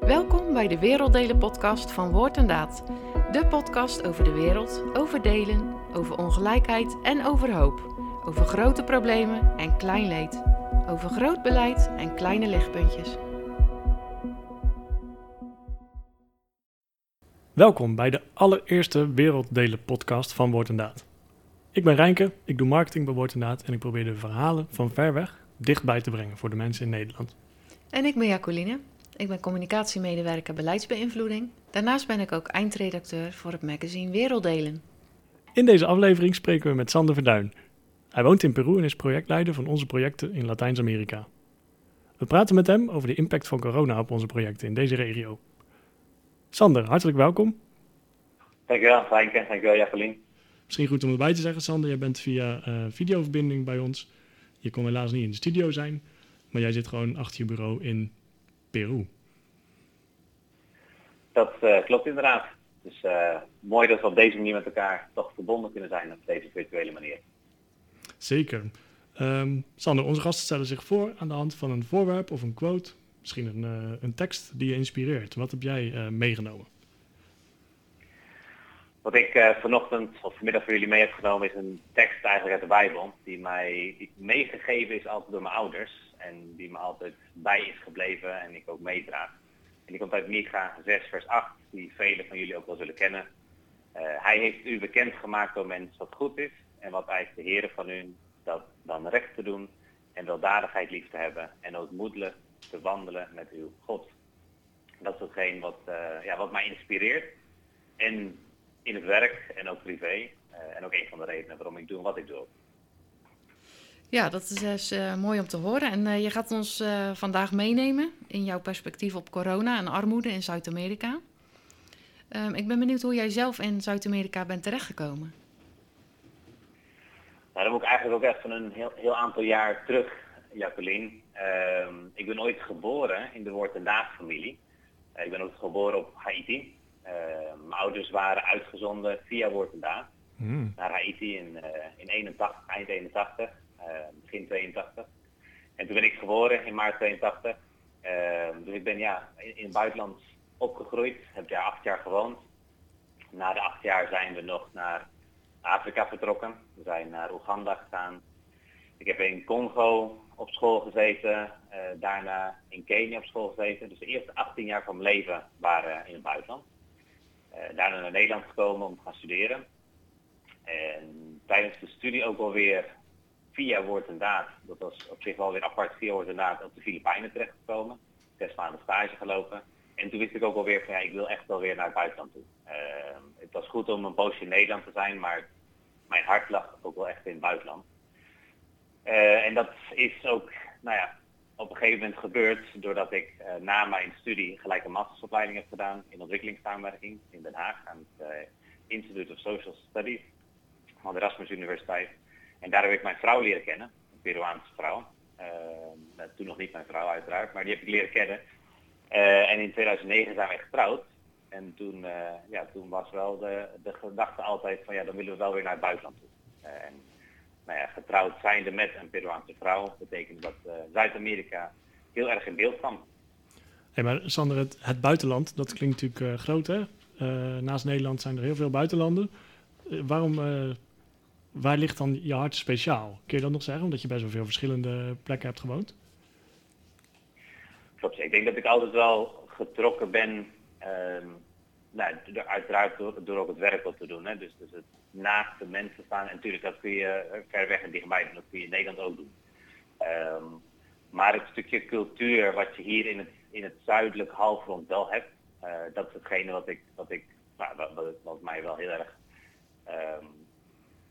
Welkom bij de Werelddelen podcast van Woord en Daad. De podcast over de wereld, over delen, over ongelijkheid en over hoop. Over grote problemen en klein leed. Over groot beleid en kleine lichtpuntjes. Welkom bij de allereerste Werelddelen podcast van Woord en Daad. Ik ben Rijnke, ik doe marketing bij Woord en Daad en ik probeer de verhalen van ver weg dichtbij te brengen voor de mensen in Nederland. En ik ben Jacqueline. Ik ben communicatiemedewerker beleidsbeïnvloeding. Daarnaast ben ik ook eindredacteur voor het magazine Werelddelen. In deze aflevering spreken we met Sander Verduin. Hij woont in Peru en is projectleider van onze projecten in Latijns-Amerika. We praten met hem over de impact van corona op onze projecten in deze regio. Sander, hartelijk welkom. Dankjewel, Rijnke. Dankjewel, Jacqueline. Misschien goed om erbij te zeggen, Sander, jij bent via uh, videoverbinding bij ons. Je kon helaas niet in de studio zijn, maar jij zit gewoon achter je bureau in Peru. Dat uh, klopt inderdaad. Dus uh, mooi dat we op deze manier met elkaar toch verbonden kunnen zijn op deze virtuele manier. Zeker. Um, Sander, onze gasten stellen zich voor aan de hand van een voorwerp of een quote, misschien een, uh, een tekst die je inspireert. Wat heb jij meegenomen? Wat ik vanochtend of vanmiddag voor jullie mee heb genomen is een tekst eigenlijk uit de Bijbel die mij die meegegeven is altijd door mijn ouders en die me altijd bij is gebleven en ik ook meedraag. En die komt uit Micha 6 vers 8, die velen van jullie ook wel zullen kennen. Uh, hij heeft u bekend gemaakt door mens wat goed is en wat eist de Heer van u, dat dan recht te doen en weldadigheid lief te hebben en ootmoedelijk te wandelen met uw God. Dat is hetgeen wat, uh, ja, wat mij inspireert. En in het werk en ook privé. Uh, en ook een van de redenen waarom ik doe wat ik doe. Ja, dat is dus, uh, mooi om te horen. En uh, je gaat ons vandaag meenemen in jouw perspectief op corona en armoede in Zuid-Amerika. Um, ik ben benieuwd hoe jij zelf in Zuid-Amerika bent terechtgekomen. Nou, dat moet ik eigenlijk ook echt van een heel, heel aantal jaar terug, Jacqueline. Uh, ik ben ooit geboren in de Woord- en Daad-familie. ik ben ook geboren op Haiti. Uh, mijn ouders waren uitgezonden via Woord en Daad mm. naar Haiti in, uh, in 81, eind 81, uh, begin 82. En toen ben ik geboren in maart 82. dus ik ben ja, in, het buitenland opgegroeid, heb daar acht jaar gewoond. Na de acht jaar zijn we nog naar Afrika vertrokken. We zijn naar Oeganda gegaan. Ik heb in Congo op school gezeten, daarna in Kenia op school gezeten. Dus de eerste 18 jaar van mijn leven waren in het buitenland. Daarna naar Nederland gekomen om te gaan studeren. En tijdens de studie ook alweer via woord en daad, dat was op zich wel weer apart via woord en daad, op de Filipijnen terechtgekomen. Zes maanden stage gelopen. En toen wist ik ook alweer van ja, ik wil echt wel weer naar het buitenland toe. Uh, het was goed om een poosje in Nederland te zijn, maar mijn hart lag ook wel echt in het buitenland. Uh, en dat is ook, nou ja, op een gegeven moment gebeurd doordat ik uh, na mijn studie gelijk een mastersopleiding heb gedaan in ontwikkelingssamenwerking in Den Haag aan het uh, Institute of Social Studies van de Erasmus Universiteit. En daar heb ik mijn vrouw leren kennen, een Peruaanse vrouw. Uh, toen nog niet mijn vrouw uiteraard, maar die heb ik leren kennen. en in 2009 zijn wij getrouwd. En toen, ja, toen was wel de, de gedachte altijd van ja, dan willen we wel weer naar het buitenland toe. en nou ja, getrouwd zijnde met een Peruaanse vrouw, betekent dat Zuid-Amerika heel erg in beeld kwam. Hey, maar Sander, het, het buitenland, dat klinkt natuurlijk groot hè? Naast Nederland zijn er heel veel buitenlanden. waarom, waar ligt dan je hart speciaal? Kun je dat nog zeggen, omdat je bij zoveel verschillende plekken hebt gewoond? Klopt, ik denk dat ik altijd wel getrokken ben ehm, nou, uiteraard door, door ook het werk wat te doen. Hè. Dus, dus het naast de mensen staan. En natuurlijk, dat kun je ver weg en dichtbij. Dat kun je in Nederland ook doen. Um, maar het stukje cultuur wat je hier in het, in het zuidelijk halfrond wel hebt, uh, dat is hetgene wat ik, wat ik nou, wat, wat, mij wel heel erg um,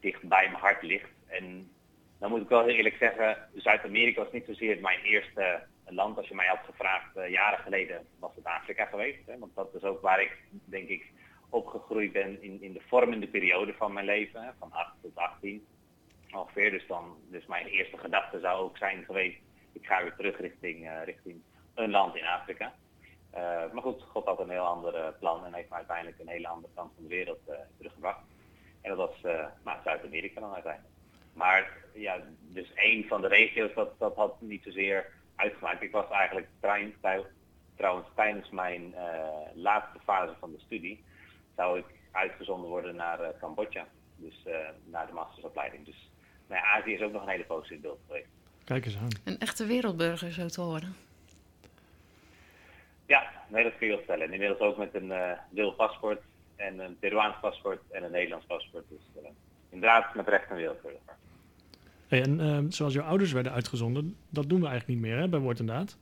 dicht bij mijn hart ligt. En dan moet ik wel heel eerlijk zeggen, Zuid-Amerika was niet zozeer mijn eerste land. Als je mij had gevraagd uh, jaren geleden, was het Afrika geweest. Hè? Want dat is ook waar ik, denk ik, opgegroeid ben in, in de vormende periode van mijn leven. Van 8 tot 18 ongeveer. Dus, dan, dus mijn eerste gedachte zou ook zijn geweest, ik ga weer terug richting, uh, richting een land in Afrika. Uh, maar goed, God had een heel ander plan en heeft me uiteindelijk een hele andere kant van de wereld teruggebracht. En dat was nou, Zuid-Amerika dan uiteindelijk. Maar ja, dus één van de regio's, dat, dat had niet zozeer uitgemaakt. Ik was eigenlijk treintuig trouwens tijdens mijn laatste fase van de studie zou ik uitgezonden worden naar Cambodja. Dus naar de mastersopleiding. Dus nou Azië is ook nog een hele positief beeld geweest. Kijk eens aan. Een echte wereldburger, zo te horen. Ja, nee, dat kun je wel stellen. Inmiddels ook met een uh, dual paspoort en een Peruaans paspoort en een Nederlands paspoort. Dus uh, inderdaad met recht een wereldburger. Hey, en uh, zoals jouw ouders werden uitgezonden, dat doen we eigenlijk niet meer hè, bij Woord en Daad.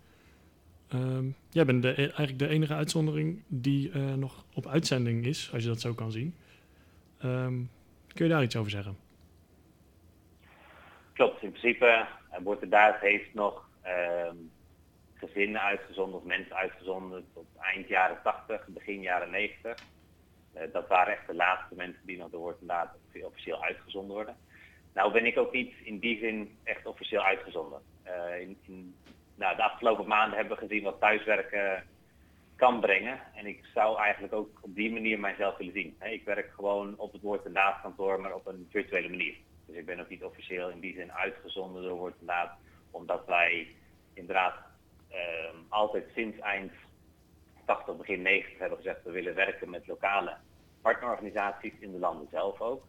Ehm, jij bent de, eigenlijk de enige uitzondering die eh, nog op uitzending is, als je dat zo kan zien. Ehm, kun je daar iets over zeggen? Klopt, in principe, Woord en Daad heeft nog ehm, gezinnen uitgezonden of mensen uitgezonden tot eind jaren 80, begin jaren 90. Eh, dat waren echt de laatste mensen die nog door inderdaad officieel uitgezonden worden. Nou ben ik ook niet in die zin echt officieel uitgezonden. Uh, in, in, nou, de afgelopen maanden hebben we gezien wat thuiswerken kan brengen. En ik zou eigenlijk ook op die manier mijzelf willen zien. ik werk gewoon op het woord en daad kantoor, maar op een virtuele manier. Dus ik ben ook niet officieel in die zin uitgezonden door woord en daad, omdat wij inderdaad Ehm, altijd sinds eind 80, begin 90 hebben gezegd we willen werken met lokale partnerorganisaties in de landen zelf ook.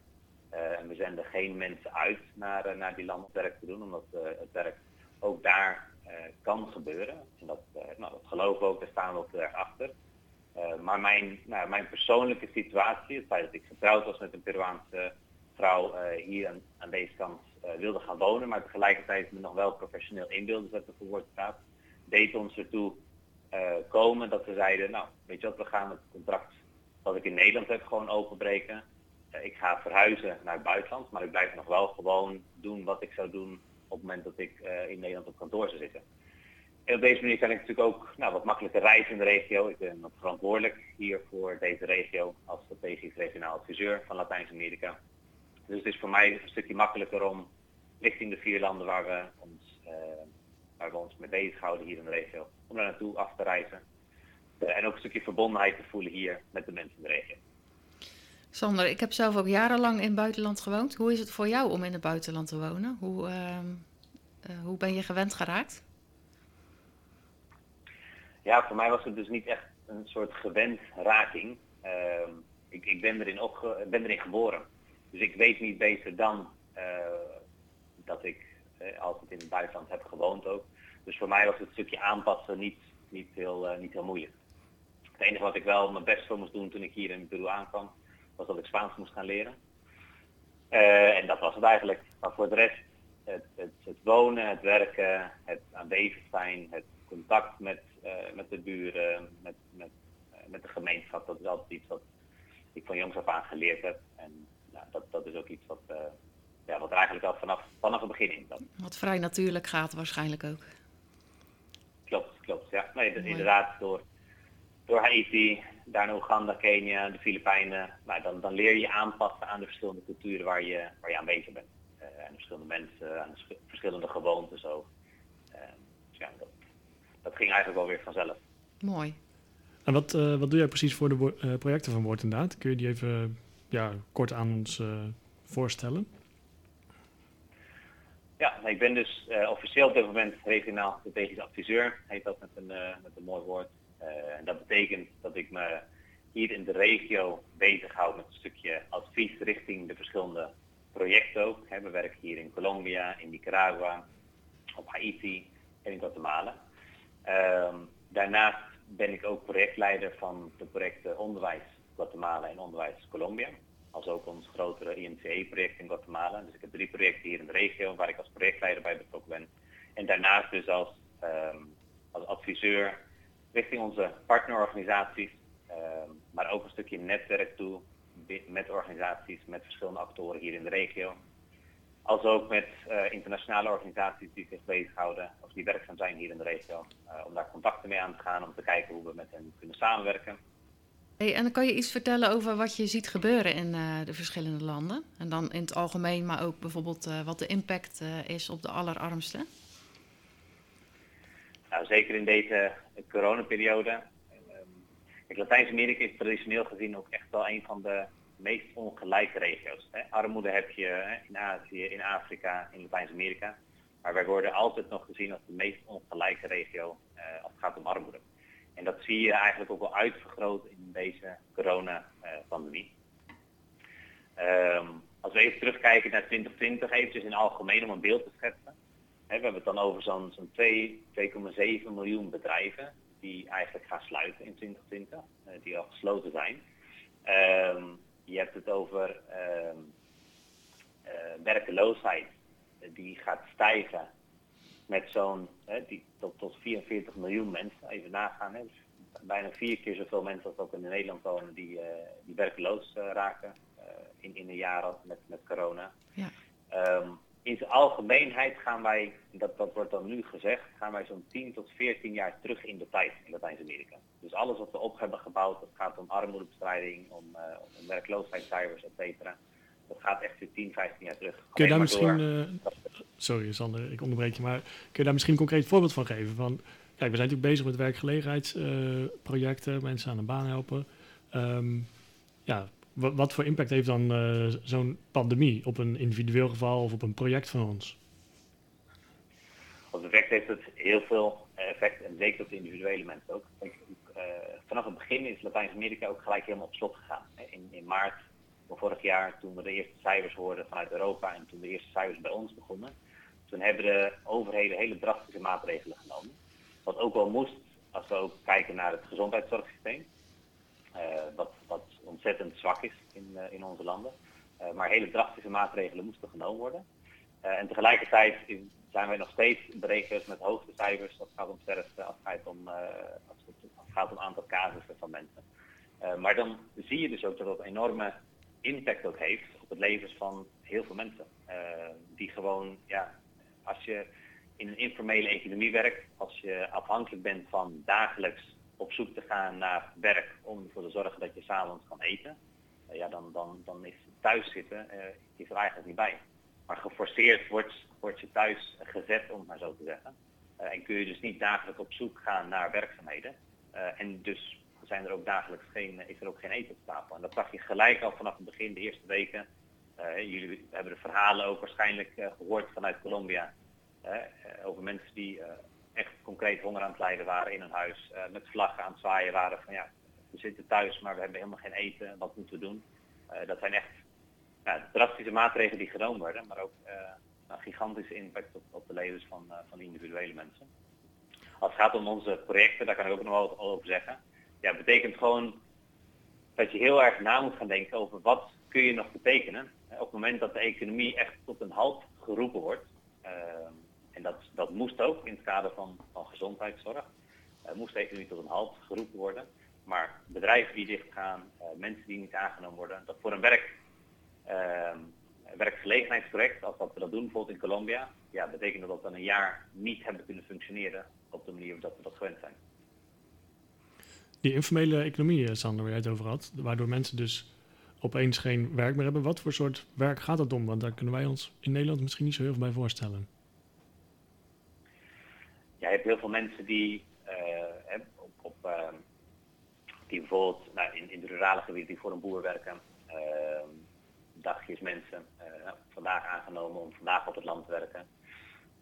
Uh, en we zenden geen mensen uit naar, uh, naar die landen werk te doen, omdat uh, het werk ook daar kan gebeuren. En dat, nou, dat we ook, daar staan we ook erg achter. maar mijn, nou, mijn persoonlijke situatie, het feit dat ik getrouwd was met een Peruaanse vrouw hier aan, aan, deze kant wilde gaan wonen, maar tegelijkertijd me nog wel professioneel in wilde zetten voor woordstaat, deed ons ertoe komen dat we zeiden, nou weet je wat, we gaan het contract wat ik in Nederland heb gewoon openbreken. Uh, ik ga verhuizen naar het buitenland, maar ik blijf nog wel gewoon doen wat ik zou doen op het moment dat ik uh, in Nederland op kantoor zou zitten. En op deze manier kan ik natuurlijk ook nou, wat makkelijker reizen in de regio. Ik ben verantwoordelijk hier voor deze regio als strategisch regionaal adviseur van Latijns-Amerika. Dus het is voor mij een stukje makkelijker om richting de vier landen waar we ons waar we ons mee bezighouden hier in de regio, om daar naartoe af te reizen. Uh, en ook een stukje verbondenheid te voelen hier met de mensen in de regio. Sander, ik heb zelf ook jarenlang in het buitenland gewoond. Hoe is het voor jou om in het buitenland te wonen? Hoe, uh, uh, hoe ben je gewend geraakt? Ja, voor mij was het dus niet echt een soort gewend raking. Ehm, ik, ik ben, erin opge ben erin geboren. Dus ik weet niet beter dan dat ik altijd in het buitenland heb gewoond ook. Dus voor mij was het stukje aanpassen niet, niet, heel, uh, niet heel moeilijk. Het enige wat ik wel mijn best voor moest doen toen ik hier in Peru aankwam, was dat ik Spaans moest gaan leren. Uh, en dat was het eigenlijk. Maar voor de rest, het, het, het wonen, het werken, het aanwezig zijn, het contact met, uh, met de buren, met, met, met de gemeenschap, dat is altijd iets wat ik van jongs af aan geleerd heb. En nou, dat, dat is ook iets wat, ja, wat eigenlijk al vanaf, vanaf het begin in. Wat vrij natuurlijk gaat waarschijnlijk ook. Klopt. Ja, nee, dus inderdaad door, door Haiti, daarna Oeganda, Kenia, de Filipijnen. Nou, dan, dan leer je aanpassen aan de verschillende culturen waar je, waar je aan bezig bent. Uh, aan de verschillende mensen, aan de verschillende gewoontes ook. Uh, dus ja, dat, dat ging eigenlijk wel weer vanzelf. Mooi. En wat, uh, wat doe jij precies voor de uh, projecten van Woord Kun je die even ja, kort aan ons uh, voorstellen? Ja, ik ben dus uh, officieel op dit moment regionaal strategisch adviseur, heet dat met een, uh, met een mooi woord. Uh, en dat betekent dat ik me hier in de regio bezighoud met een stukje advies richting de verschillende projecten ook. we werken hier in Colombia, in Nicaragua, op Haiti en in Guatemala. Ehm, daarnaast ben ik ook projectleider van de projecten Onderwijs Guatemala en Onderwijs Colombia als ook ons grotere INCE-project in Guatemala. Dus ik heb drie projecten hier in de regio waar ik als projectleider bij betrokken ben. En daarnaast dus als, um, als adviseur richting onze partnerorganisaties, um, maar ook een stukje netwerk toe met organisaties, met verschillende actoren hier in de regio. Als ook met uh, internationale organisaties die zich bezighouden of die werkzaam zijn hier in de regio. Uh, om daar contacten mee aan te gaan, om te kijken hoe we met hen kunnen samenwerken. En dan kan je iets vertellen over wat je ziet gebeuren in uh, de verschillende landen? En dan in het algemeen, maar ook bijvoorbeeld uh, wat de impact uh, is op de allerarmsten? Nou, zeker in deze coronaperiode. Um, Latijns-Amerika is traditioneel gezien ook echt wel een van de meest ongelijke regio's. Hè? Armoede heb je in Azië, in Afrika, in Latijns-Amerika. Maar wij worden altijd nog gezien als de meest ongelijke regio als het gaat om armoede. En dat zie je eigenlijk ook wel uitvergroot in deze corona-pandemie. Ehm, als we even terugkijken naar 2020, eventjes in algemeen om een beeld te schetsen. we hebben het dan over zo'n zo'n 2,7 miljoen bedrijven die eigenlijk gaan sluiten in 2020, uh, die al gesloten zijn. Ehm, je hebt het over ehm, eh, werkeloosheid, die gaat stijgen met zo'n tot, tot 44 miljoen mensen. Even nagaan, hè. Dus bijna vier keer zoveel mensen als ook in Nederland wonen die, uh, die werkloos raken in, in een jaar met, met corona. Ja. Um, in zijn algemeenheid gaan wij, dat, dat wordt dan nu gezegd, gaan wij zo'n 10 tot 14 jaar terug in de tijd in Latijns-Amerika. Dus alles wat we op hebben gebouwd, dat gaat om armoedebestrijding, om, om werkloosheidscijfers, et cetera. Dat gaat echt weer 10, 15 jaar terug. Kun je daar misschien, sorry Sander, ik onderbreek je, maar kun je daar misschien een concreet voorbeeld van geven? Van, kijk, we zijn natuurlijk bezig met werkgelegenheidsprojecten, uh, mensen aan een baan helpen. Um, ja, wat voor impact heeft dan uh, zo'n pandemie op een individueel geval of op een project van ons? Op effect heeft het heel veel effect en zeker op de individuele mensen ook. vanaf het begin is Latijns-Amerika ook gelijk helemaal op slot gegaan. In, in maart van vorig jaar, toen we de eerste cijfers hoorden vanuit Europa en toen de eerste cijfers bij ons begonnen, toen hebben de overheden hele drastische maatregelen genomen. Wat ook wel moest als we ook kijken naar het gezondheidszorgsysteem. Uh, wat, ontzettend zwak is in, uh, in onze landen. Uh, maar hele drastische maatregelen moesten genomen worden. en tegelijkertijd zijn wij nog steeds berekend met hoogste cijfers als het gaat om sterfte, als het gaat om, het, gaat om aantal casussen van mensen. maar dan zie je dus ook dat dat enorme impact ook heeft op het leven van heel veel mensen. die gewoon, ja, als je in een informele economie werkt, als je afhankelijk bent van dagelijks op zoek te gaan naar werk om ervoor te zorgen dat je s'avonds kan eten, uh, ja, dan, dan, dan is thuis zitten uh, is er eigenlijk niet bij. Maar geforceerd wordt, wordt je thuis gezet, om het maar zo te zeggen. Uh, en kun je dus niet dagelijks op zoek gaan naar werkzaamheden. en dus zijn er ook dagelijks geen, is er ook geen eten op tafel. En dat zag je gelijk al vanaf het begin, de eerste weken. Jullie hebben de verhalen ook waarschijnlijk gehoord vanuit Colombia. over mensen die echt concreet honger aan het lijden waren in hun huis. Met vlaggen aan het zwaaien waren van ja, we zitten thuis, maar we hebben helemaal geen eten. Wat moeten we doen? Dat zijn echt ja, drastische maatregelen die genomen worden, maar ook een gigantische impact op, op de levens van, van individuele mensen. Als het gaat om onze projecten, daar kan ik ook nog wel over zeggen. Ja, betekent gewoon dat je heel erg na moet gaan denken over wat kun je nog betekenen. Op het moment dat de economie echt tot een halt geroepen wordt, ehm, en dat, dat moest ook in het kader van, van gezondheidszorg. Uh, moest economie tot een halt geroepen worden. Maar bedrijven die dichtgaan, uh, mensen die niet aangenomen worden, dat voor een werk, uh, werkgelegenheidsproject, als dat we dat doen bijvoorbeeld in Colombia, ja, betekent dat dan een jaar niet hebben kunnen functioneren op de manier dat we dat gewend zijn. Die informele economie, eh, Sander, waar jij het over had, waardoor mensen dus opeens geen werk meer hebben. Wat voor soort werk gaat dat om? Want daar kunnen wij ons in Nederland misschien niet zo heel veel bij voorstellen ja, je hebt heel veel mensen die, uh, op, op uh, die bijvoorbeeld nou, in, in de rurale gebieden die voor een boer werken, uh, dagjes mensen, nou, vandaag aangenomen om vandaag op het land te werken.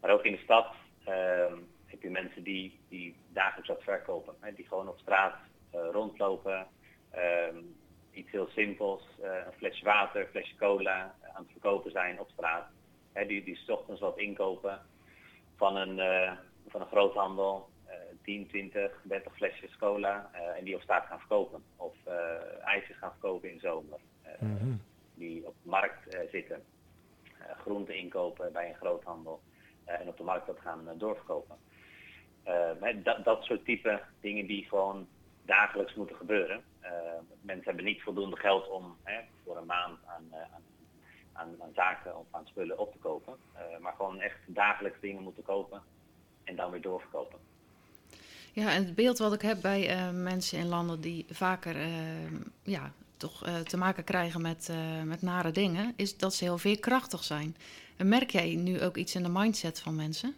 Maar ook in de stad ehm, heb je mensen die, die dagelijks wat verkopen, hè, die gewoon op straat rondlopen, ehm, iets heel simpels, een flesje water, een flesje cola aan het verkopen zijn op straat. Hè, die, die s ochtends wat inkopen van een, van een groothandel uh, 10, 20, 30 flesjes cola uh, en die op straat gaan verkopen. Of uh, ijsjes gaan verkopen in zomer. Mm -hmm. Die op de markt zitten. groenten inkopen bij een groothandel. en op de markt dat gaan doorverkopen. dat, dat soort type dingen die gewoon dagelijks moeten gebeuren. mensen hebben niet voldoende geld om voor een maand aan, aan aan, aan, zaken of aan spullen op te kopen. Uh, maar gewoon echt dagelijks dingen moeten kopen en dan weer doorverkopen. Ja, en het beeld wat ik heb bij mensen in landen die vaker ja, toch te maken krijgen met, met nare dingen, is dat ze heel veerkrachtig zijn. En merk jij nu ook iets in de mindset van mensen?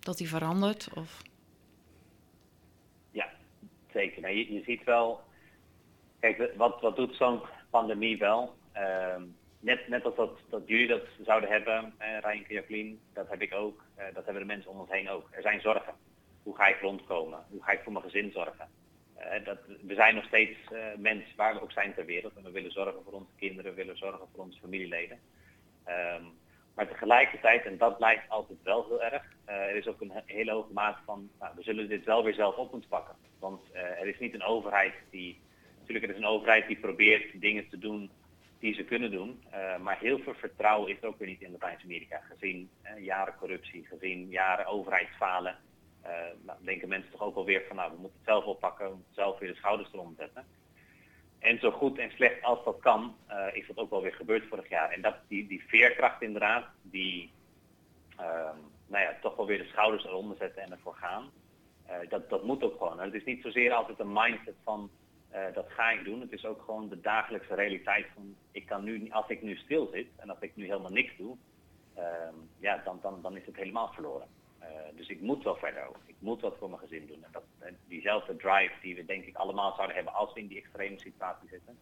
Dat die verandert? Of? Nou, je, ziet wel, kijk, wat, wat doet zo'n pandemie wel? Ehm, net, net als dat, dat jullie dat zouden hebben, eh, Rijn Jacqueline, dat heb ik ook, eh, dat hebben de mensen om ons heen ook. Er zijn zorgen. hoe ga ik rondkomen? Hoe ga ik voor mijn gezin zorgen? dat, we zijn nog steeds mensen waar we ook zijn ter wereld. En we willen zorgen voor onze kinderen, we willen zorgen voor onze familieleden. Ehm, maar tegelijkertijd, en dat blijft altijd wel heel erg, er is ook een hele hoge mate van, nou, we zullen dit wel weer zelf op moeten pakken. Want er is niet een overheid die, natuurlijk er is een overheid die probeert dingen te doen die ze kunnen doen. Uh, maar heel veel vertrouwen is ook weer niet in Latijns-Amerika. Gezien uh, jaren corruptie, gezien jaren overheidsfalen. Uh, nou, denken mensen toch ook alweer van nou, we moeten het zelf oppakken, we moeten zelf weer de schouders eronder zetten. En zo goed en slecht als dat kan, is dat ook wel weer gebeurd vorig jaar. En dat, die, die veerkracht inderdaad, die ehm, nou ja, toch wel weer de schouders eronder zetten en ervoor gaan. dat, dat moet ook gewoon. het is niet zozeer altijd een mindset van uh, dat ga ik doen. Het is ook gewoon de dagelijkse realiteit van ik kan nu, als ik nu stil zit en als ik nu helemaal niks doe, uh, ja, dan, dan, dan is het helemaal verloren. Uh, dus ik moet wel verder ook. Ik moet wat voor mijn gezin doen. En dat, diezelfde drive die we denk ik allemaal zouden hebben als we in die extreme situatie zitten,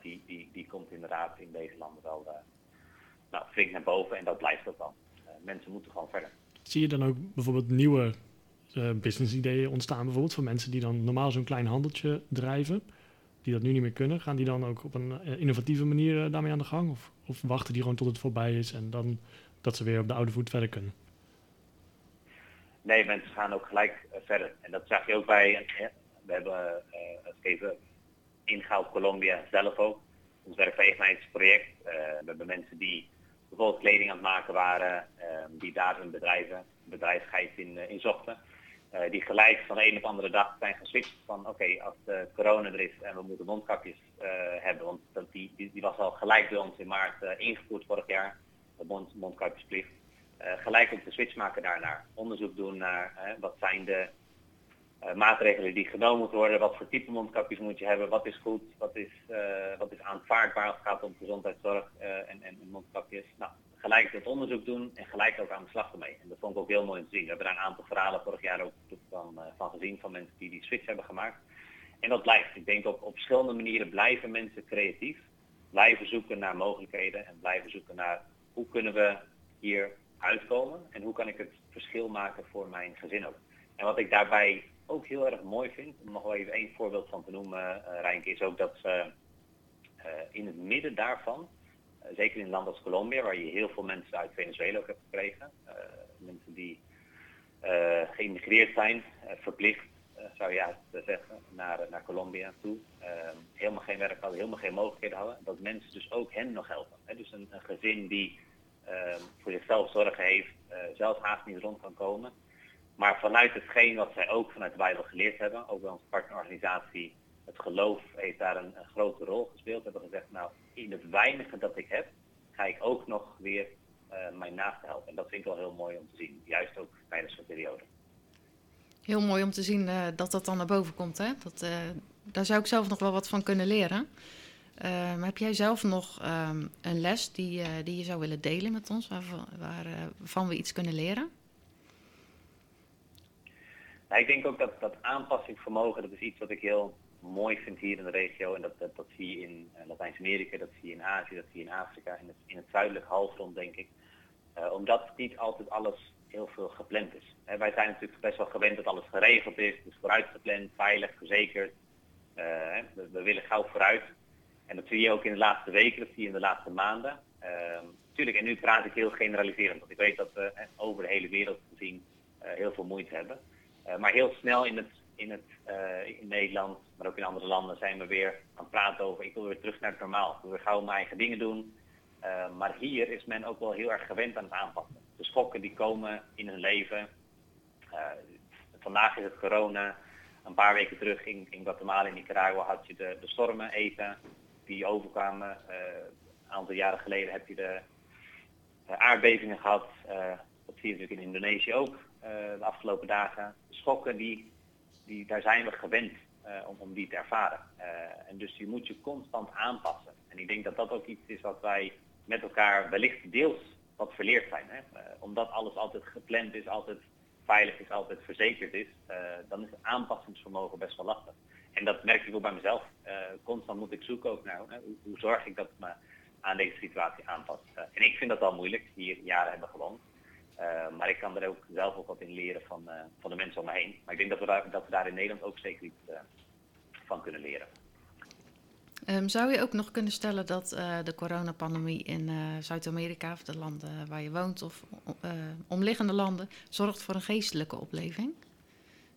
die, die, die komt inderdaad in deze landen wel uh, nou, flink naar boven en dat blijft ook dan. mensen moeten gewoon verder. Zie je dan ook bijvoorbeeld nieuwe uh, business-ideeën ontstaan, bijvoorbeeld van mensen die dan normaal zo'n klein handeltje drijven, die dat nu niet meer kunnen. Gaan die dan ook op een innovatieve manier daarmee aan de gang? Of, of, wachten die gewoon tot het voorbij is en dan dat ze weer op de oude voet verder kunnen? Nee, mensen gaan ook gelijk verder. En dat zag je ook bij, we hebben even ingehaald Colombia zelf ook, ons werkgelegenheidsproject. we hebben mensen die bijvoorbeeld kleding aan het maken waren, die daar hun bedrijven, bedrijfsheid in, in zochten. Die gelijk van de een op andere dag zijn geswitcht van oké, als de corona er is en we moeten mondkapjes hebben, want dat, die, die, was al gelijk bij ons in maart ingevoerd vorig jaar, de mond, mondkapjesplicht. Gelijk ook de switch maken daarnaar. Onderzoek doen naar wat zijn de maatregelen die genomen moeten worden, wat voor type mondkapjes moet je hebben, wat is goed, wat is, wat is aanvaardbaar als het gaat om gezondheidszorg en, en, mondkapjes. Nou, gelijk het onderzoek doen en gelijk ook aan de slag ermee. En dat vond ik ook heel mooi te zien. We hebben daar een aantal verhalen vorig jaar ook van, van gezien van mensen die die switch hebben gemaakt. En dat blijft. Ik denk op, op verschillende manieren blijven mensen creatief. Blijven zoeken naar mogelijkheden en blijven zoeken naar hoe kunnen we hier uitkomen en hoe kan ik het verschil maken voor mijn gezin ook. En wat ik daarbij ook heel erg mooi vind, om nog wel even één voorbeeld van te noemen, uh, Rijnke, is ook dat ze uh, in het midden daarvan zeker in een land als Colombia, waar je heel veel mensen uit Venezuela ook hebt gekregen. Mensen die geïmmigreerd zijn, verplicht, zou je ja, zeggen, naar, naar Colombia toe. Ehm, helemaal geen werk hadden, helemaal geen mogelijkheden hadden. Dat mensen dus ook hen nog helpen. Hè? Dus een, gezin die voor zichzelf zorgen heeft, zelf haast niet rond kan komen. Maar vanuit hetgeen wat zij ook vanuit de Bijbel geleerd hebben, ook bij onze partnerorganisatie het geloof heeft daar een, grote rol gespeeld. Hebben gezegd, nou, in het weinige dat ik heb, ga ik ook nog weer uh, mijn naasten helpen. En dat vind ik wel heel mooi om te zien, juist ook tijdens zo'n periode. Heel mooi om te zien uh, dat dat dan naar boven komt. Hè? Dat, daar zou ik zelf nog wel wat van kunnen leren. Maar heb jij zelf nog um, een les die, die je zou willen delen met ons, waarvan, waarvan we iets kunnen leren? Nou, ik denk ook dat, dat aanpassingsvermogen, dat is iets wat ik heel mooi vind hier in de regio. En dat, dat, dat zie je in uh, Latijns-Amerika, dat zie je in Azië, dat zie je in Afrika, in het, in het zuidelijk halfrond denk ik. Uh, omdat niet altijd alles heel veel gepland is. Wij zijn natuurlijk best wel gewend dat alles geregeld is, dus vooruit gepland, veilig, verzekerd. We, we, willen gauw vooruit. En dat zie je ook in de laatste weken, dat zie je in de laatste maanden. Ehm, tuurlijk, en nu praat ik heel generaliserend, want ik weet dat we over de hele wereld gezien heel veel moeite hebben. maar heel snel in het in, het, in Nederland, maar ook in andere landen zijn we weer aan het praten over, ik wil weer terug naar het normaal. Ik wil weer gauw mijn eigen dingen doen. Uh, maar hier is men ook wel heel erg gewend aan het aanpassen. De schokken die komen in hun leven. Vandaag is het corona. Een paar weken terug in, in Guatemala en Nicaragua had je de, de stormen even die overkwamen. een aantal jaren geleden heb je de aardbevingen gehad. dat zie je natuurlijk in Indonesië ook de afgelopen dagen. Schokken die die, daar zijn we gewend om, om die te ervaren. En dus je moet je constant aanpassen. En ik denk dat dat ook iets is wat wij met elkaar wellicht deels wat verleerd zijn. Hè? Omdat alles altijd gepland is, altijd veilig is, altijd verzekerd is, dan is het aanpassingsvermogen best wel lastig. En dat merk ik ook bij mezelf. constant moet ik zoeken ook naar hoe, zorg ik dat ik me aan deze situatie aanpas. en ik vind dat al moeilijk, hier jaren hebben gewoond. maar ik kan er ook zelf ook wat in leren van, van de mensen om me heen. Maar ik denk dat we daar, dat we daar in Nederland ook zeker iets van kunnen leren. Um, zou je ook nog kunnen stellen dat uh, de coronapandemie in uh, Zuid-Amerika of de landen waar je woont of uh, omliggende landen zorgt voor een geestelijke opleving?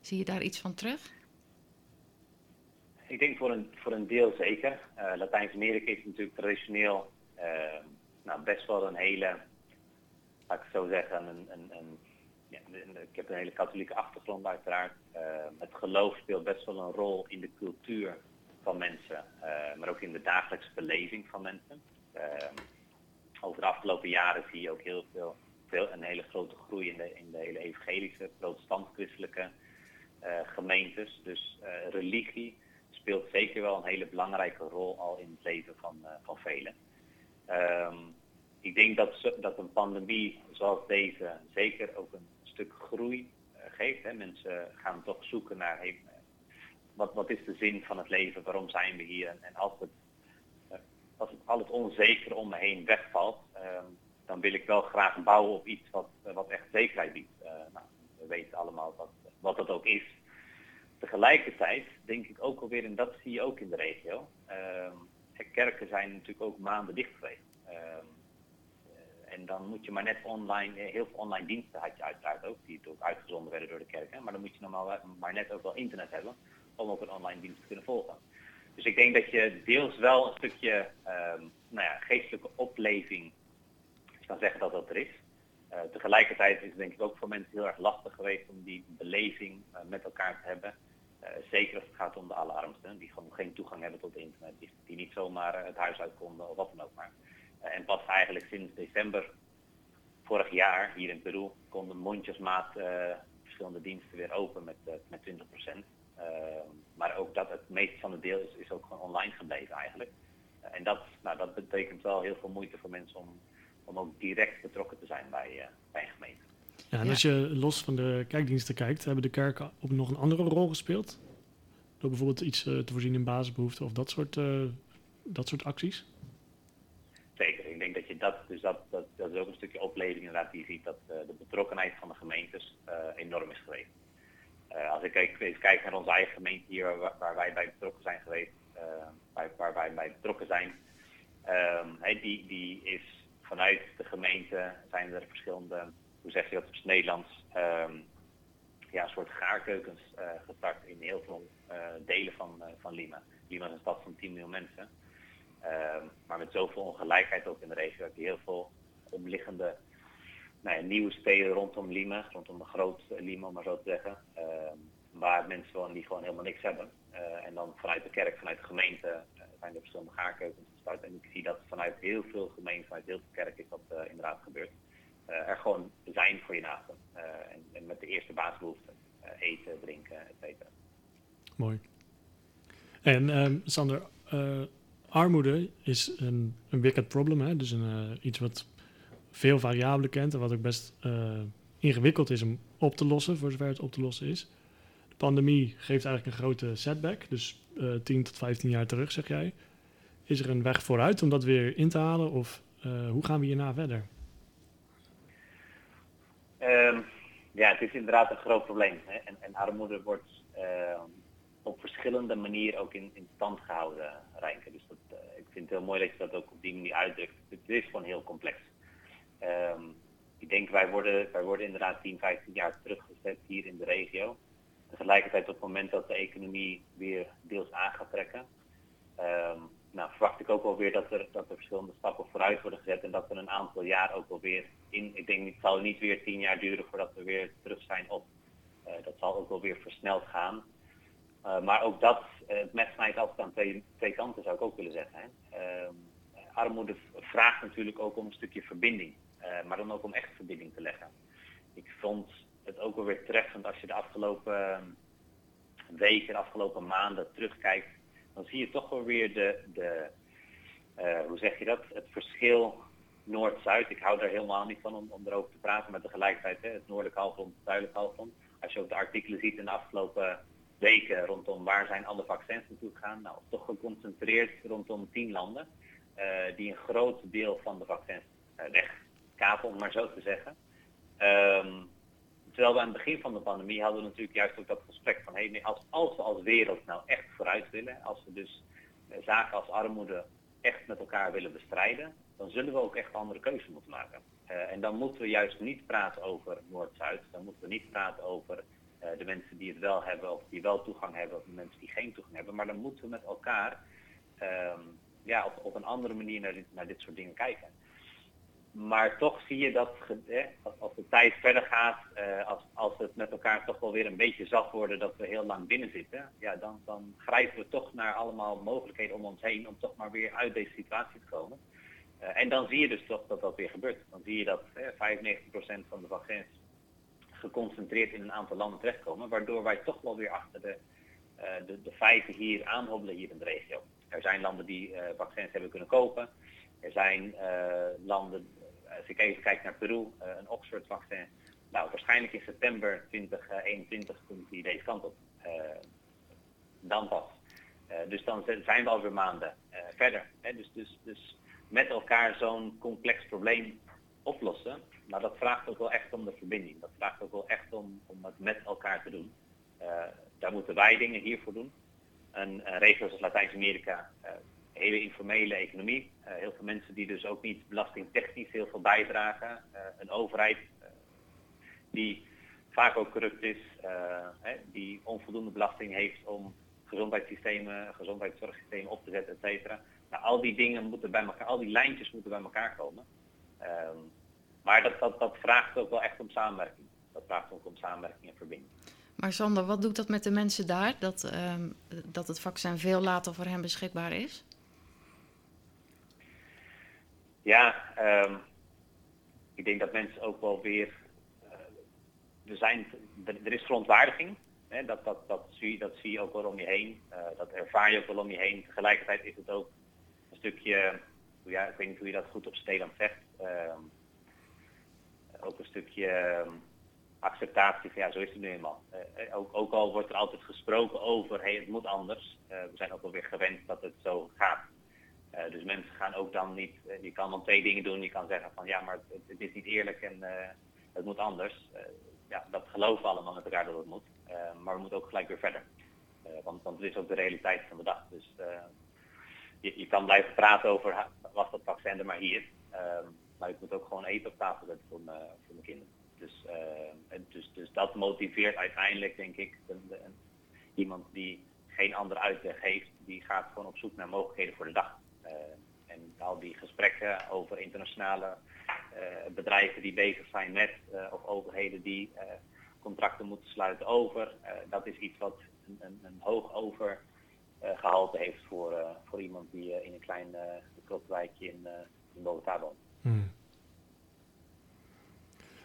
Zie je daar iets van terug? Ik denk voor een, voor een deel zeker. Latijns-Amerika is natuurlijk traditioneel nou, best wel een hele, laat ik zo zeggen, een, een, ja, ik heb een hele katholieke achtergrond uiteraard. het geloof speelt best wel een rol in de cultuur van mensen, eh, maar ook in de dagelijkse beleving van mensen. Over de afgelopen jaren zie je ook heel veel, veel een hele grote groei in de, in de hele evangelische, protestant-christelijke uh, gemeentes. Dus uh, religie zeker wel een hele belangrijke rol al in het leven van, van velen. Um, ik denk dat, dat een pandemie zoals deze zeker ook een stuk groei geeft. Hè. Mensen gaan toch zoeken naar hey, wat, wat is de zin van het leven, waarom zijn we hier? En, als, het, uh, als het, al het onzekere om me heen wegvalt, ehm, dan wil ik wel graag bouwen op iets wat, eh, wat echt zekerheid biedt. Nou, we weten allemaal wat, wat dat ook is. Tegelijkertijd denk ik ook alweer, en dat zie je ook in de regio, ehm, kerken zijn natuurlijk ook maanden dicht geweest. Ehm, en dan moet je maar net online, heel veel online diensten had je uiteraard ook, die ook uitgezonden werden door de kerk. Maar dan moet je normaal maar net ook wel internet hebben om ook een online dienst te kunnen volgen. Dus ik denk dat je deels wel een stukje um, nou ja, geestelijke opleving kan zeggen dat dat er is. Uh, tegelijkertijd is het denk ik ook voor mensen heel erg lastig geweest om die beleving met elkaar te hebben. Uh, zeker als het gaat om de allerarmsten, die gewoon geen toegang hebben tot internet, die, die niet zomaar het huis uit konden of wat dan ook maar. en pas eigenlijk sinds december vorig jaar hier in Peru konden mondjesmaat verschillende diensten weer open met, met 20 procent. Ehm, maar ook dat het meeste van het deel is, is ook gewoon online gebleven eigenlijk. Eh, en dat, nou, dat betekent wel heel veel moeite voor mensen om, om ook direct betrokken te zijn bij, bij een gemeente. Ja, en als je los van de kijkdiensten kijkt, hebben de kerken ook nog een andere rol gespeeld? Door bijvoorbeeld iets uh, te voorzien in basisbehoeften of dat soort, uh, dat soort acties? Zeker, ik denk dat je dat, dus dat, dat, dat is ook een stukje opleving inderdaad, die ziet dat uh, de betrokkenheid van de gemeentes enorm is geweest. Uh, als ik even kijk naar onze eigen gemeente hier, waar, waar wij bij betrokken zijn geweest, uh, waar, waar, wij bij betrokken zijn, um, hey, die, die is vanuit de gemeente zijn er verschillende, hoe zeg je dat op het Nederlands, um, ja, een soort gaarkeukens uh, gestart in heel veel delen van, van Lima. Lima is een stad van 10 miljoen mensen. Um, maar met zoveel ongelijkheid ook in de regio heb je heel veel omliggende nou ja, nieuwe steden rondom Lima, rondom de groot Lima maar zo te zeggen, ehm, waar mensen wonen die gewoon helemaal niks hebben. En dan vanuit de kerk, vanuit de gemeente zijn er verschillende gaarkeukens gestart. En ik zie dat vanuit heel veel gemeenten, vanuit heel veel kerken is dat inderdaad gebeurd. er gewoon zijn voor je naasten. En, en, met de eerste basisbehoeften, eten, drinken, et cetera. Mooi. En um, Sander, armoede is een, een wicked problem, hè? dus een, iets wat veel variabelen kent en wat ook best ingewikkeld is om op te lossen, voor zover het op te lossen is. De pandemie geeft eigenlijk een grote setback, dus uh, eh, 10 tot 15 jaar terug, zeg jij. Is er een weg vooruit om dat weer in te halen of hoe gaan we hierna verder? Um, ja, het is inderdaad een groot probleem. Hè? En, en, armoede wordt uh, op verschillende manieren ook in, in stand gehouden, Rijnke. Dus dat, ik vind het heel mooi dat je dat ook op die manier uitdrukt. Het is gewoon heel complex. Um, ik denk wij worden, wij worden inderdaad 10, 15 jaar teruggezet hier in de regio. Tegelijkertijd op het moment dat de economie weer deels aan gaat trekken, nou, verwacht ik ook wel weer dat er, dat er verschillende stappen vooruit worden gezet en dat er een aantal jaar ook wel weer in, ik denk het zal niet weer tien jaar duren voordat we weer terug zijn op, uh, dat zal ook wel weer versneld gaan. Uh, maar ook dat, uh, het mes snijdt altijd aan twee, twee kanten zou ik ook willen zeggen. Hè. Ehm, armoede vraagt natuurlijk ook om een stukje verbinding. Maar dan ook om echt verbinding te leggen. Ik vond het ook wel weer treffend als je de afgelopen ehm, weken, de afgelopen maanden terugkijkt. Dan zie je toch wel weer de, de uh, hoe zeg je dat, het verschil Noord-Zuid. Ik hou daar helemaal niet van om, om erover te praten, maar tegelijkertijd hè, het noordelijk halfrond, het zuidelijk halfrond. Als je ook de artikelen ziet in de afgelopen weken rondom waar zijn alle vaccins naartoe gegaan, nou toch geconcentreerd rondom tien landen uh, die een groot deel van de vaccins uh, weg kapen, om maar zo te zeggen. Ehm, terwijl we aan het begin van de pandemie hadden we natuurlijk juist ook dat gesprek van hey, als, als we als wereld nou echt vooruit willen, als we dus zaken als armoede echt met elkaar willen bestrijden, dan zullen we ook echt andere keuzes moeten maken. Uh, en dan moeten we juist niet praten over Noord-Zuid, dan moeten we niet praten over uh, de mensen die het wel hebben of die wel toegang hebben of de mensen die geen toegang hebben. Maar dan moeten we met elkaar um, ja, op, op een andere manier naar naar dit soort dingen kijken. Maar toch zie je dat eh, als, de tijd verder gaat, uh, als, als het met elkaar toch wel weer een beetje zacht worden dat we heel lang binnen zitten, ja, dan, dan grijpen we toch naar allemaal mogelijkheden om ons heen om toch maar weer uit deze situatie te komen. Uh, en dan zie je dus toch dat dat weer gebeurt. Dan zie je dat eh, 95% van de vaccins geconcentreerd in een aantal landen terechtkomen, waardoor wij toch wel weer achter de, uh, de, de feiten hier aanhobbelen hier in de regio. Er zijn landen die vaccins hebben kunnen kopen. Er zijn landen, als ik even kijk naar Peru, een Oxford-vaccin. Nou, waarschijnlijk in september 2021 komt die deze kant op. dan pas. dus dan zijn we alweer maanden verder. Hè? Dus, dus, dus met elkaar zo'n complex probleem oplossen. Maar dat vraagt ook wel echt om de verbinding. Dat vraagt ook wel echt om, om het met elkaar te doen. Daar moeten wij dingen hiervoor doen. Een, een regio als Latijns-Amerika, hele informele economie. Uh, heel veel mensen die dus ook niet belastingtechnisch heel veel bijdragen. een overheid die vaak ook corrupt is, hè, die onvoldoende belasting heeft om gezondheidssystemen, gezondheidszorgsystemen op te zetten, et cetera. Nou, al die dingen moeten bij elkaar, al die lijntjes moeten bij elkaar komen. Um, maar dat, dat, dat vraagt ook wel echt om samenwerking. Dat vraagt ook om samenwerking en verbinding. Maar Sander, wat doet dat met de mensen daar? Dat, um, dat het vaccin veel later voor hen beschikbaar is? Ja, um, ik denk dat mensen ook wel weer. Uh, er, zijn, er, is verontwaardiging. Hè, dat, dat, dat, zie, dat zie je ook wel om je heen. Uh, dat ervaar je ook wel om je heen. Tegelijkertijd is het ook een stukje. Ja, ik weet niet hoe je dat goed op Steland zegt. Uh, ook een stukje um, acceptatie van ja, zo is het nu eenmaal. Uh, ook, ook, al wordt er altijd gesproken over het moet anders. We zijn ook wel weer gewend dat het zo gaat. Uh, dus mensen gaan ook dan niet, je kan dan twee dingen doen. Je kan zeggen van ja, maar het, is niet eerlijk en het moet anders. ja, dat geloven allemaal met elkaar dat het moet. maar we moeten ook gelijk weer verder. want, want het is ook de realiteit van de dag. Dus je, je kan blijven praten over was dat vaccin er maar hier. Ehm, maar ik moet ook gewoon eten op tafel zetten voor, mijn, voor mijn kinderen. Dus, dus, dus dat motiveert uiteindelijk, denk ik, iemand die geen andere uitweg heeft, die gaat gewoon op zoek naar mogelijkheden voor de dag. Uh, en al die gesprekken over internationale uh, bedrijven die bezig zijn met, of overheden die contracten moeten sluiten over, dat is iets wat een, een, een hoog over gehalte heeft voor, voor iemand die in een klein uh, in, in Bogota woont. Hmm.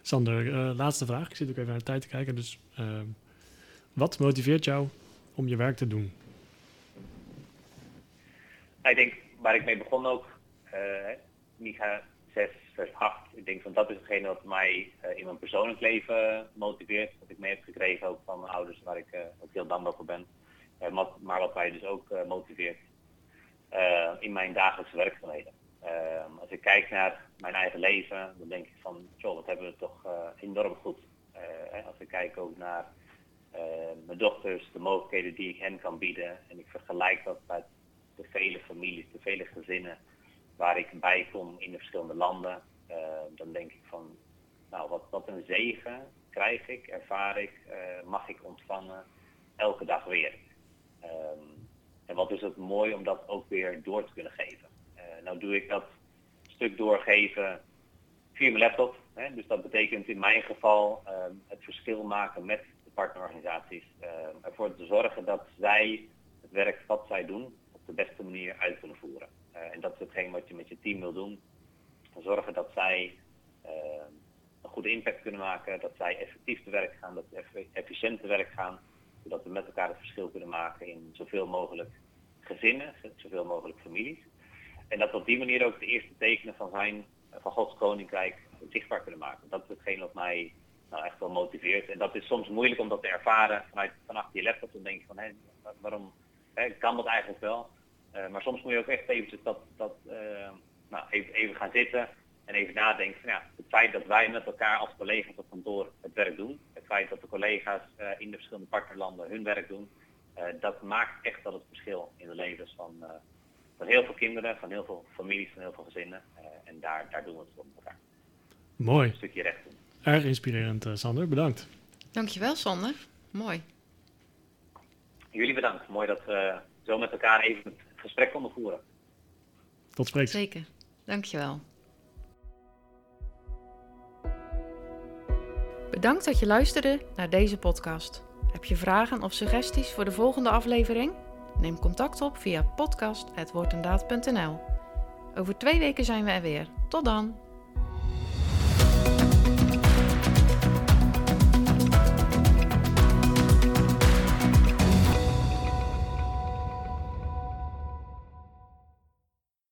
Sander, uh, laatste vraag. Ik zit ook even naar de tijd te kijken. Dus uh, wat motiveert jou om je werk te doen? Ik denk waar ik mee begon ook, uh, Micha 6, vers 8. Ik denk van dat is hetgene wat mij uh, in mijn persoonlijk leven motiveert. Wat ik mee heb gekregen ook van mijn ouders, waar ik uh, ook heel dankbaar voor ben. Maar, wat mij dus ook motiveert in mijn dagelijkse werkzaamheden. Als ik kijk naar mijn eigen leven, dan denk ik van, joh, wat hebben we toch enorm goed. Als ik kijk ook naar eh, mijn dochters, de mogelijkheden die ik hen kan bieden. En ik vergelijk dat met de vele families, de vele gezinnen waar ik bij kom in de verschillende landen. dan denk ik van, nou, wat, wat een zegen krijg ik, ervaar ik, mag ik ontvangen elke dag weer. Um, en wat is het mooi om dat ook weer door te kunnen geven nou doe ik dat stuk doorgeven via mijn laptop. Hè? Dus dat betekent in mijn geval uh, het verschil maken met de partnerorganisaties. Uh, ervoor te zorgen dat zij het werk wat zij doen de beste manier uit kunnen voeren. Uh, en dat is hetgeen wat je met je team wil doen. Zorgen dat zij een goede impact kunnen maken, dat zij effectief te werk gaan, dat ze efficiënt te werk gaan. Zodat we met elkaar het verschil kunnen maken in zoveel mogelijk gezinnen, zoveel mogelijk families. En dat we op die manier ook de eerste tekenen van zijn, van Gods Koninkrijk zichtbaar kunnen maken. Dat is hetgeen wat mij nou, echt wel motiveert. En dat is soms moeilijk om dat te ervaren vanuit, vanaf je laptop. Dan denk je van, hé, waarom kan dat eigenlijk wel? Uh, maar soms moet je ook echt eventjes dat, dat uh, nou, even, even gaan zitten, En even nadenken van ja, het feit dat wij met elkaar als collega's op kantoor het werk doen, het feit dat de collega's in de verschillende partnerlanden hun werk doen, dat maakt echt dat het verschil in de levens van, van heel veel kinderen, van heel veel families, van heel veel gezinnen. en daar, daar doen we het voor elkaar. Mooi. Een stukje recht doen. Erg inspirerend, Sander. Bedankt. Dankjewel, Sander. Mooi. Jullie bedankt. Mooi dat we zo met elkaar even het gesprek konden voeren. Tot spreeks. Zeker. Dankjewel. Bedankt dat je luisterde naar deze podcast. Heb je vragen of suggesties voor de volgende aflevering? Neem contact op via podcast.woordendaad.nl Over twee weken zijn we er weer. Tot dan!